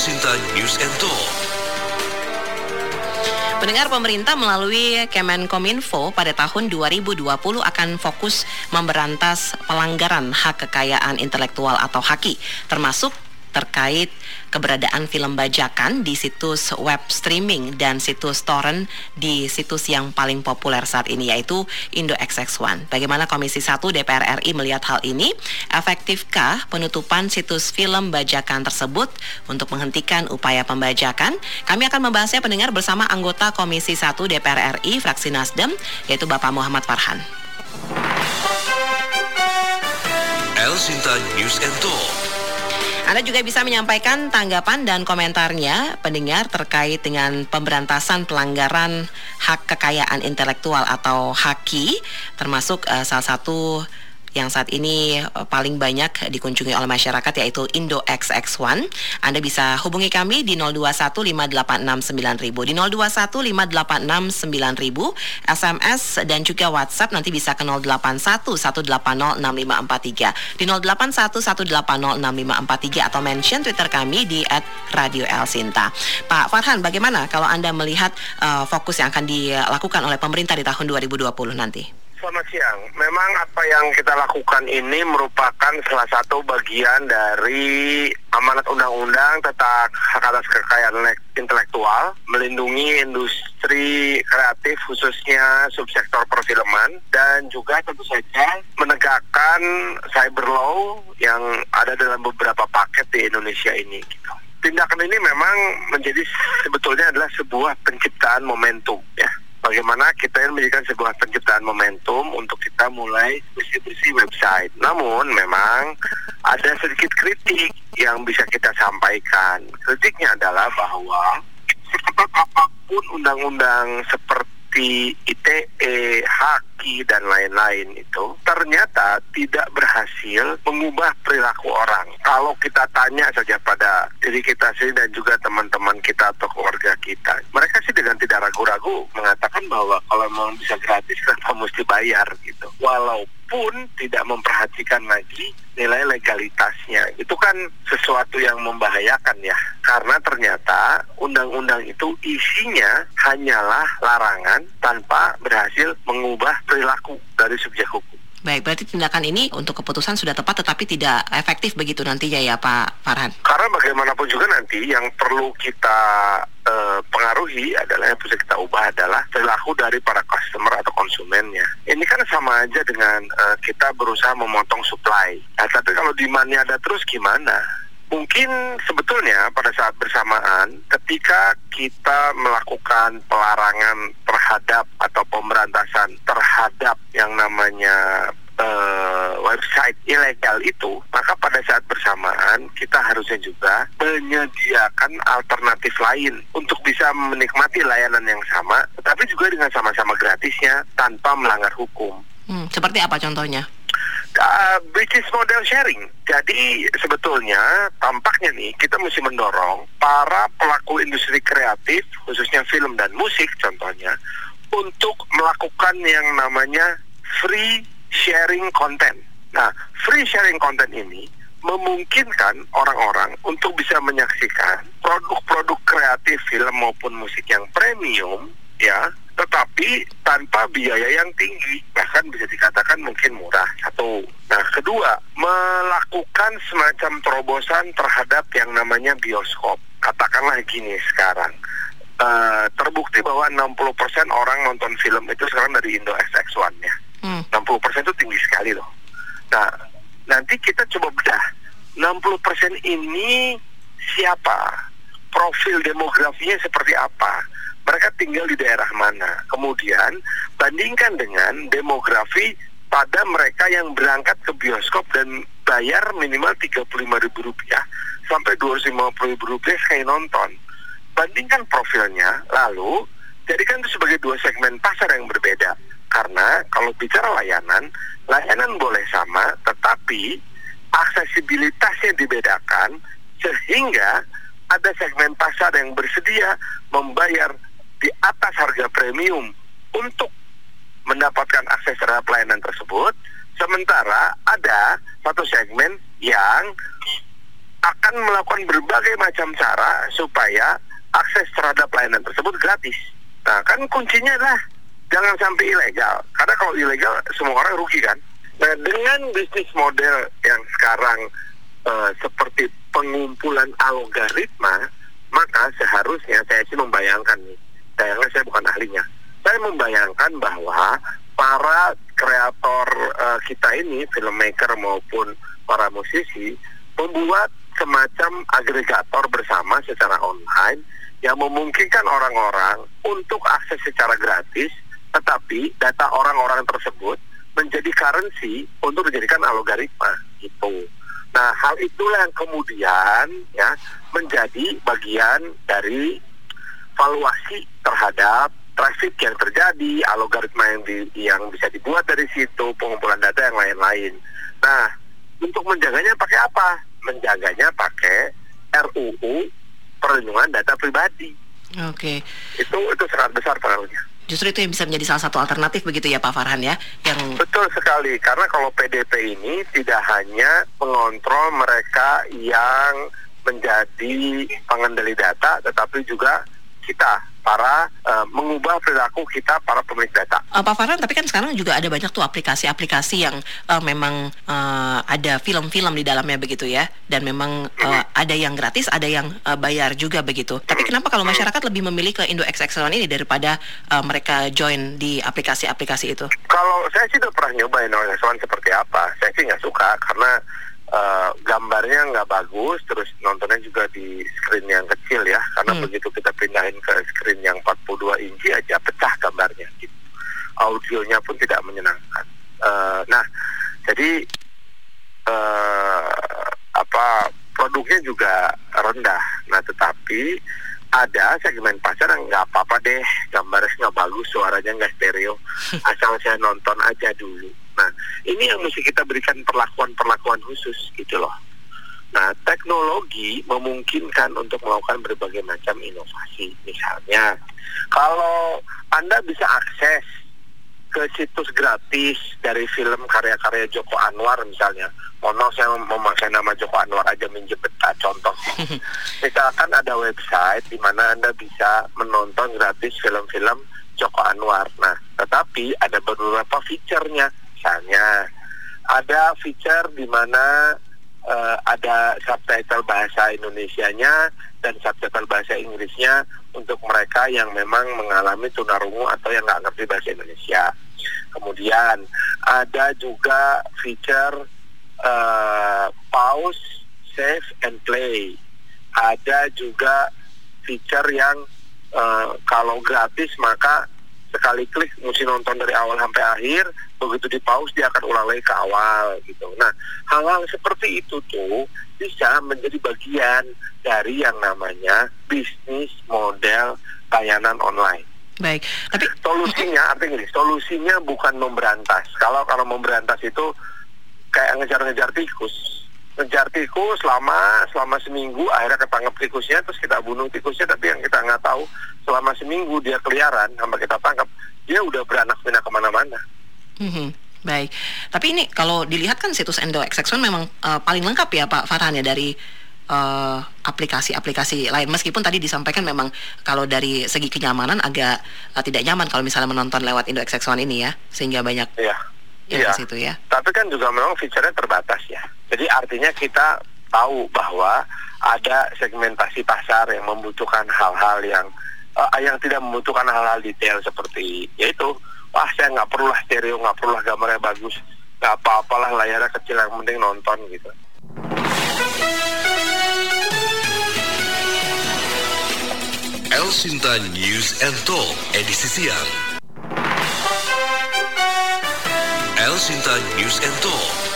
Sinta News and Talk. Pendengar pemerintah melalui Kemenkominfo pada tahun 2020 akan fokus memberantas pelanggaran hak kekayaan intelektual atau HAKI, termasuk terkait keberadaan film bajakan di situs web streaming dan situs torrent di situs yang paling populer saat ini yaitu Indo XX1. Bagaimana Komisi 1 DPR RI melihat hal ini? Efektifkah penutupan situs film bajakan tersebut untuk menghentikan upaya pembajakan? Kami akan membahasnya pendengar bersama anggota Komisi 1 DPR RI fraksi Nasdem yaitu Bapak Muhammad Farhan. El Sinta News and Talk. Anda juga bisa menyampaikan tanggapan dan komentarnya pendengar terkait dengan pemberantasan pelanggaran hak kekayaan intelektual atau HAKI termasuk uh, salah satu yang saat ini eh, paling banyak dikunjungi oleh masyarakat yaitu Indo XX1. Anda bisa hubungi kami di 0215869000 di 0215869000 SMS dan juga WhatsApp nanti bisa ke 0811806543 di 0811806543 atau mention Twitter kami di @radio_elsinta. Pak Farhan, bagaimana kalau Anda melihat uh, fokus yang akan dilakukan oleh pemerintah di tahun 2020 nanti? Selamat siang. Memang apa yang kita lakukan ini merupakan salah satu bagian dari amanat undang-undang tentang hak atas kekayaan intelektual, melindungi industri kreatif khususnya subsektor perfilman dan juga tentu saja menegakkan cyber law yang ada dalam beberapa paket di Indonesia ini. Gitu. Tindakan ini memang menjadi sebetulnya adalah sebuah penciptaan momentum ya bagaimana kita yang menjadikan sebuah penciptaan momentum untuk kita mulai bersih-bersih website. Namun memang ada sedikit kritik yang bisa kita sampaikan. Kritiknya adalah bahwa apa pun undang-undang seperti seperti ITE, HAKI, dan lain-lain itu ternyata tidak berhasil mengubah perilaku orang. Kalau kita tanya saja pada diri kita sendiri dan juga teman-teman kita atau keluarga kita, mereka sih dengan tidak ragu-ragu mengatakan bahwa kalau memang bisa gratis, kenapa mesti bayar gitu. Walaupun pun tidak memperhatikan lagi nilai legalitasnya. Itu kan sesuatu yang membahayakan ya. Karena ternyata undang-undang itu isinya hanyalah larangan tanpa berhasil mengubah perilaku dari subjek hukum. Baik, berarti tindakan ini untuk keputusan sudah tepat tetapi tidak efektif begitu nantinya ya Pak Farhan? Karena bagaimanapun juga nanti yang perlu kita uh, pengaruhi adalah yang bisa kita ubah adalah perilaku dari para customer atau konsumennya. Ini kan sama aja dengan uh, kita berusaha memotong supply. Nah, tapi kalau demandnya ada terus gimana? Mungkin sebetulnya pada saat bersamaan ketika kita melakukan pelarangan terhadap atau pemberantasan terhadap yang namanya uh, website ilegal itu, maka pada saat bersamaan kita harusnya juga menyediakan alternatif lain untuk bisa menikmati layanan yang sama, tetapi juga dengan sama-sama gratisnya tanpa melanggar hukum. Hmm, seperti apa contohnya? Uh, bisnis model sharing. Jadi sebetulnya tampaknya nih kita mesti mendorong para pelaku industri kreatif khususnya film dan musik contohnya untuk melakukan yang namanya free sharing content. Nah, free sharing content ini memungkinkan orang-orang untuk bisa menyaksikan produk-produk kreatif film maupun musik yang premium ya tetapi tanpa biaya yang tinggi. Bahkan bisa dikatakan mungkin murah. Satu. Nah kedua melakukan semacam terobosan terhadap yang namanya bioskop. Katakanlah gini sekarang. Uh, terbukti bahwa 60% orang nonton film itu sekarang dari Indo XX1 ya. Hmm. 60% itu tinggi sekali loh. Nah nanti kita coba bedah. 60% ini siapa? Profil demografinya seperti apa mereka tinggal di daerah mana. Kemudian bandingkan dengan demografi pada mereka yang berangkat ke bioskop dan bayar minimal ribu rupiah sampai ribu rupiah sekali nonton. Bandingkan profilnya, lalu jadikan itu sebagai dua segmen pasar yang berbeda. Karena kalau bicara layanan, layanan boleh sama, tetapi aksesibilitasnya dibedakan sehingga ada segmen pasar yang bersedia membayar atas harga premium untuk mendapatkan akses terhadap pelayanan tersebut. Sementara ada satu segmen yang akan melakukan berbagai macam cara supaya akses terhadap layanan tersebut gratis. Nah, kan kuncinya adalah jangan sampai ilegal. Karena kalau ilegal semua orang rugi kan. Nah, dengan bisnis model yang sekarang uh, seperti pengumpulan algoritma, maka seharusnya saya sih membayangkan nih, sayangnya saya bukan ahlinya, saya membayangkan bahwa para kreator uh, kita ini, filmmaker maupun para musisi, membuat semacam agregator bersama secara online yang memungkinkan orang-orang untuk akses secara gratis, tetapi data orang-orang tersebut menjadi currency untuk dijadikan algoritma gitu. Nah, hal itulah yang kemudian ya menjadi bagian dari valuasi terhadap traffic yang terjadi, algoritma yang di, yang bisa dibuat dari situ, pengumpulan data yang lain-lain. Nah, untuk menjaganya pakai apa? Menjaganya pakai RUU perlindungan data pribadi. Oke. Okay. Itu itu sangat besar pengaruhnya. Justru itu yang bisa menjadi salah satu alternatif begitu ya Pak Farhan ya, yang betul sekali karena kalau PDP ini tidak hanya mengontrol mereka yang menjadi pengendali data, tetapi juga kita para uh, mengubah perilaku kita para pemilik data. Uh, Pak Farhan, tapi kan sekarang juga ada banyak tuh aplikasi-aplikasi yang uh, memang uh, ada film-film di dalamnya begitu ya, dan memang uh, mm-hmm. ada yang gratis, ada yang uh, bayar juga begitu. Tapi kenapa kalau masyarakat lebih memilih ke Indo XX1 ini daripada uh, mereka join di aplikasi-aplikasi itu? Kalau saya sih udah pernah nyoba Indo XX1 seperti apa, saya sih nggak suka karena uh, gambarnya nggak bagus, terus nontonnya juga di screen yang kecil ya, karena hmm. begitu kita pindahin ke screen yang 42 inci aja pecah gambarnya, gitu. audionya pun tidak menyenangkan. Uh, nah, jadi uh, apa produknya juga rendah. Nah, tetapi ada segmen pasar yang nggak apa-apa deh, gambarnya nggak bagus, suaranya nggak stereo, asal saya nonton aja dulu Nah, ini yang mesti kita berikan perlakuan-perlakuan khusus gitu loh. Nah, teknologi memungkinkan untuk melakukan berbagai macam inovasi. Misalnya, kalau Anda bisa akses ke situs gratis dari film karya-karya Joko Anwar misalnya. Mohon saya memakai nama Joko Anwar aja minjem peta contoh. Misalkan ada website di mana Anda bisa menonton gratis film-film Joko Anwar. Nah, tetapi ada beberapa fiturnya misalnya ada feature di mana uh, ada subtitle bahasa Indonesianya dan subtitle bahasa Inggrisnya untuk mereka yang memang mengalami tunarungu atau yang nggak ngerti bahasa Indonesia. Kemudian ada juga feature uh, pause, save, and play. Ada juga feature yang uh, kalau gratis maka sekali klik mesti nonton dari awal sampai akhir begitu di pause dia akan ulang lagi ke awal gitu. Nah hal-hal seperti itu tuh bisa menjadi bagian dari yang namanya bisnis model layanan online. Baik tapi solusinya artinya gini solusinya bukan memberantas. Kalau kalau memberantas itu kayak ngejar-ngejar tikus ngejar tikus selama selama seminggu akhirnya ketangkep tikusnya terus kita bunuh tikusnya tapi yang kita nggak tahu selama seminggu dia keliaran sampai kita tangkap dia udah beranak pinak ke mana-mana. Mm-hmm. Baik, tapi ini kalau dilihat kan situs Endo XX1 memang uh, paling lengkap ya Pak Farhan ya dari uh, aplikasi-aplikasi lain meskipun tadi disampaikan memang kalau dari segi kenyamanan agak uh, tidak nyaman kalau misalnya menonton lewat Indo XX1 ini ya sehingga banyak iya. Iya. Situ ya. Tapi kan juga memang fiturnya terbatas ya. Jadi artinya kita tahu bahwa ada segmentasi pasar yang membutuhkan hal-hal yang uh, yang tidak membutuhkan hal-hal detail seperti yaitu wah saya nggak perlu lah stereo nggak perlu lah gambarnya bagus nggak apa-apalah layarnya kecil yang penting nonton gitu. El Sinta News and Talk edisi siang. El Sinta News and Talk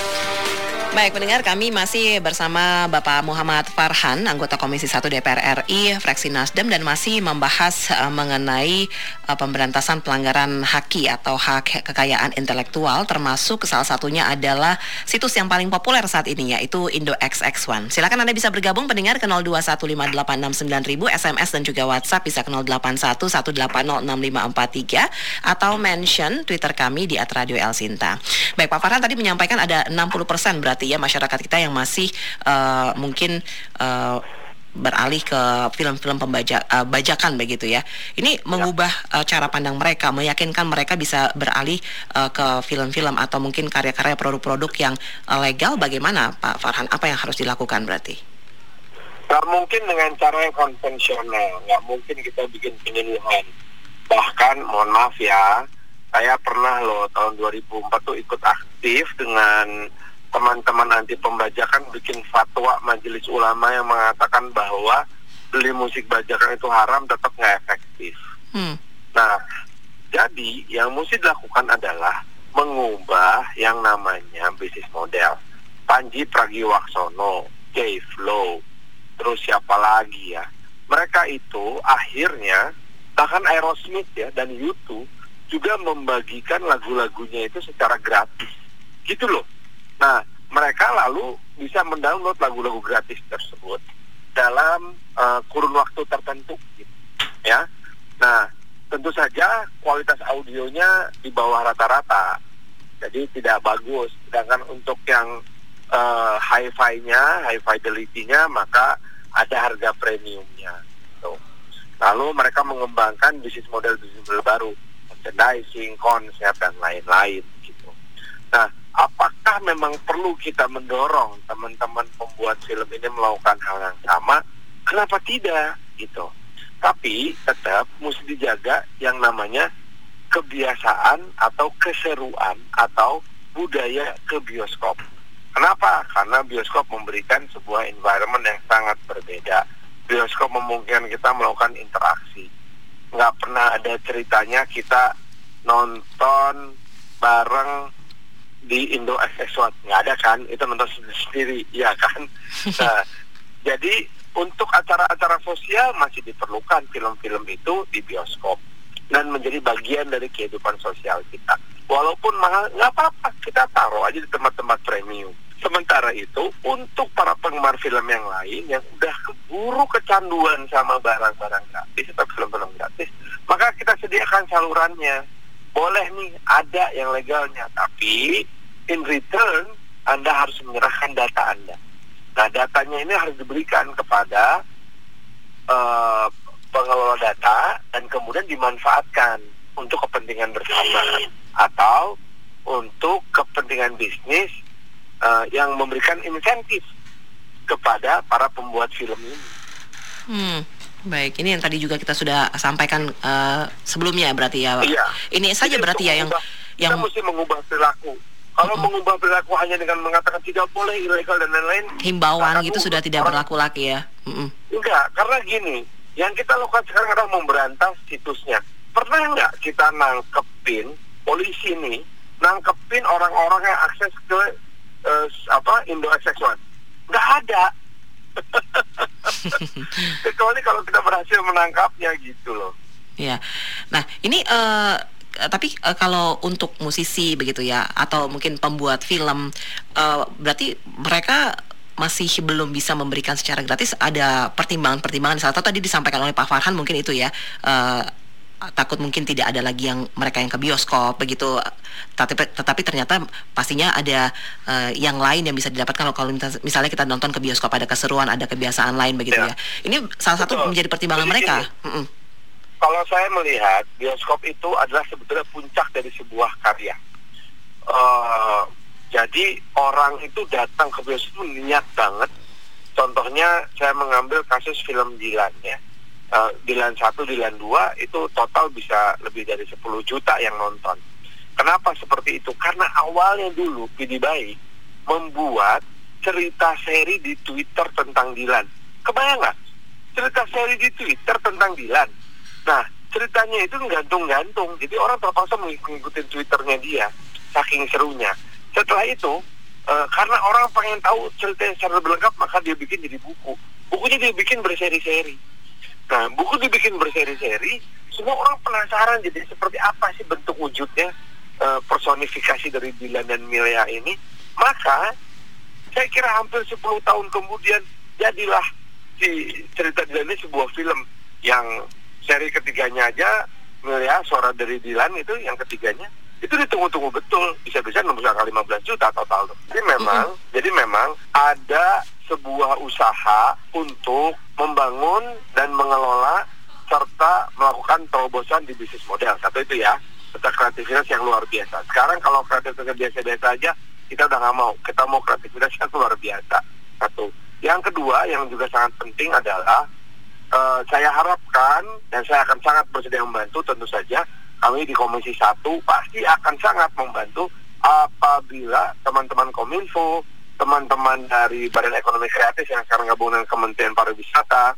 Baik, pendengar kami masih bersama Bapak Muhammad Farhan, anggota Komisi 1 DPR RI, fraksi Nasdem dan masih membahas uh, mengenai uh, pemberantasan pelanggaran haki atau hak kekayaan intelektual termasuk salah satunya adalah situs yang paling populer saat ini yaitu Indo XX1. Silakan Anda bisa bergabung pendengar ke 0215869000 SMS dan juga WhatsApp bisa ke 0811806543 atau mention Twitter kami di @radio El Sinta. Baik, Pak Farhan tadi menyampaikan ada 60% berarti berarti ya masyarakat kita yang masih uh, mungkin uh, beralih ke film-film pembajak uh, bajakan begitu ya. Ini ya. mengubah uh, cara pandang mereka, meyakinkan mereka bisa beralih uh, ke film-film atau mungkin karya-karya produk-produk yang uh, legal. Bagaimana Pak Farhan? Apa yang harus dilakukan berarti? Gak mungkin dengan cara yang konvensional, nggak mungkin kita bikin penyuluhan. Bahkan, mohon maaf ya, saya pernah loh tahun 2004 tuh ikut aktif dengan teman-teman anti pembajakan bikin fatwa majelis ulama yang mengatakan bahwa beli musik bajakan itu haram tetap nggak efektif. Hmm. Nah, jadi yang mesti dilakukan adalah mengubah yang namanya bisnis model. Panji Pragiwaksono, Jay Flow, terus siapa lagi ya? Mereka itu akhirnya bahkan Aerosmith ya dan YouTube juga membagikan lagu-lagunya itu secara gratis. Gitu loh. Nah, mereka lalu bisa mendownload lagu-lagu gratis tersebut dalam uh, kurun waktu tertentu, gitu, ya. Nah, tentu saja kualitas audionya di bawah rata-rata, jadi tidak bagus. Sedangkan untuk yang uh, hi-fi-nya, high fidelity-nya, maka ada harga premiumnya. Gitu. Lalu mereka mengembangkan bisnis model bisnis model baru, merchandising, konsep dan lain-lain. Gitu. Nah, apakah memang perlu kita mendorong teman-teman pembuat film ini melakukan hal yang sama? Kenapa tidak gitu? Tapi tetap mesti dijaga yang namanya kebiasaan atau keseruan atau budaya ke bioskop. Kenapa? Karena bioskop memberikan sebuah environment yang sangat berbeda. Bioskop memungkinkan kita melakukan interaksi. Nggak pernah ada ceritanya kita nonton bareng di Indo XX1 nggak ada kan? Itu nonton sendiri ya kan? Nah, jadi untuk acara-acara sosial masih diperlukan film-film itu di bioskop dan menjadi bagian dari kehidupan sosial kita. Walaupun mahal nggak apa-apa. Kita taruh aja di tempat-tempat premium. Sementara itu untuk para penggemar film yang lain yang udah keburu kecanduan sama barang-barang gratis atau film-film gratis maka kita sediakan salurannya. Boleh nih ada yang legalnya. Tapi in return Anda harus menyerahkan data Anda. Nah, datanya ini harus diberikan kepada uh, pengelola data dan kemudian dimanfaatkan untuk kepentingan bersama atau untuk kepentingan bisnis uh, yang memberikan insentif kepada para pembuat film ini. Hmm. Baik, ini yang tadi juga kita sudah sampaikan uh, sebelumnya berarti ya. Iya. Ini saja berarti ya yang yang mesti mengubah perilaku kalau mengubah perilaku hanya dengan mengatakan tidak boleh ilegal dan lain-lain, himbauan gitu sudah tidak berlaku lagi ya? Mm-hmm. Enggak, karena gini, yang kita lakukan sekarang adalah memberantas situsnya. Pernah nggak kita nangkepin polisi ini nangkepin orang-orang yang akses ke uh, apa Indo Access One? Nggak ada. Kecuali kalau kita berhasil menangkapnya gitu loh. Ya, nah ini uh, Eh, tapi uh, kalau untuk musisi begitu ya atau mungkin pembuat film uh, berarti mereka masih belum bisa memberikan secara gratis ada pertimbangan-pertimbangan salah satu tadi disampaikan oleh Pak Farhan mungkin itu ya uh, takut mungkin tidak ada lagi yang mereka yang ke bioskop begitu tetapi tetapi ternyata pastinya ada uh, yang lain yang bisa didapatkan. Kalau misalnya kita nonton ke bioskop ada keseruan ada kebiasaan lain begitu ya, ya. ini salah satu Betul. menjadi pertimbangan Jadi mereka kalau saya melihat bioskop itu adalah sebetulnya puncak dari sebuah karya. Uh, jadi orang itu datang ke bioskop niat banget. Contohnya saya mengambil kasus film Dilan ya. Uh, Dilan 1, Dilan 2 itu total bisa lebih dari 10 juta yang nonton. Kenapa seperti itu? Karena awalnya dulu Pidi Baik membuat cerita seri di Twitter tentang Dilan. Kebayang nggak? Cerita seri di Twitter tentang Dilan Nah, ceritanya itu gantung-gantung. Jadi orang terpaksa mengikuti Twitternya dia, saking serunya. Setelah itu, uh, karena orang pengen tahu cerita secara berlengkap, maka dia bikin jadi buku. Bukunya dia bikin berseri-seri. Nah, buku dibikin berseri-seri, semua orang penasaran jadi seperti apa sih bentuk wujudnya uh, personifikasi dari Dilan dan Milea ini. Maka, saya kira hampir 10 tahun kemudian, jadilah si cerita Dilan ini sebuah film yang seri ketiganya aja melihat suara dari Dilan itu yang ketiganya. Itu ditunggu-tunggu betul bisa-bisa nembus angka 15 juta total tuh. Jadi memang mm -hmm. jadi memang ada sebuah usaha untuk membangun dan mengelola serta melakukan terobosan di bisnis model. Satu itu ya serta kreativitas yang luar biasa. Sekarang kalau kreativitas biasa-biasa aja kita udah nggak mau. Kita mau kreativitas yang luar biasa. Satu. Yang kedua yang juga sangat penting adalah uh, saya harapkan dan saya akan sangat bersedia membantu tentu saja kami di Komisi Satu pasti akan sangat membantu apabila teman-teman Kominfo, teman-teman dari Badan Ekonomi Kreatif yang sekarang gabung dengan Kementerian Pariwisata,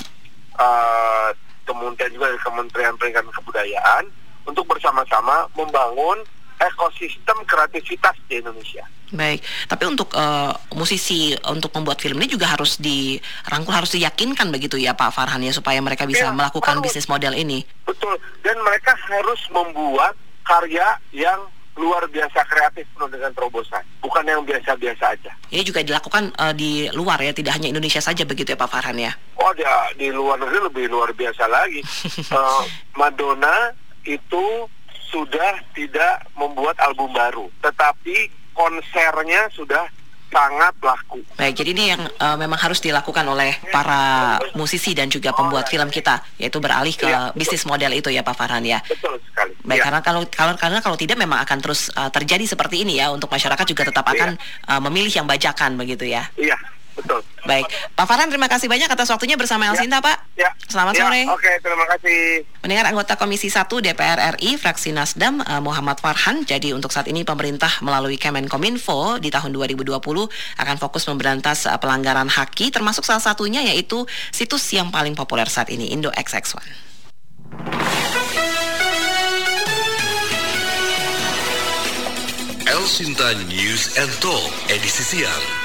uh, kemudian juga Kementerian Pendidikan Kebudayaan untuk bersama-sama membangun ekosistem kreativitas di Indonesia. Baik, tapi untuk uh, musisi untuk membuat film ini juga harus dirangkul, harus diyakinkan begitu ya Pak Farhan ya supaya mereka bisa ya, melakukan harus. bisnis model ini. Betul, dan mereka harus membuat karya yang luar biasa kreatif penuh dengan terobosan, bukan yang biasa-biasa aja. Ini juga dilakukan uh, di luar ya, tidak hanya Indonesia saja begitu ya Pak Farhan ya? Oh, dia di luar negeri lebih luar biasa lagi. uh, Madonna itu sudah tidak membuat album baru, tetapi konsernya sudah sangat laku. Baik, jadi ini yang uh, memang harus dilakukan oleh para musisi dan juga pembuat film kita, yaitu beralih ke ya, bisnis model itu ya Pak Farhan ya. Betul sekali. Baik, ya. karena kalau kalau karena kalau tidak memang akan terus uh, terjadi seperti ini ya untuk masyarakat juga tetap akan ya. uh, memilih yang bajakan begitu ya. Iya, betul. Baik, Pak Farhan terima kasih banyak atas waktunya bersama Elsinta, ya. Pak. Ya. Selamat ya. sore. Oke, terima kasih. Mendengar anggota Komisi 1 DPR RI fraksi Nasdem uh, Muhammad Farhan, jadi untuk saat ini pemerintah melalui Kemenkominfo di tahun 2020 akan fokus memberantas uh, pelanggaran haki termasuk salah satunya yaitu situs yang paling populer saat ini Indo XX1. El Sinta News and Talk edisi siang.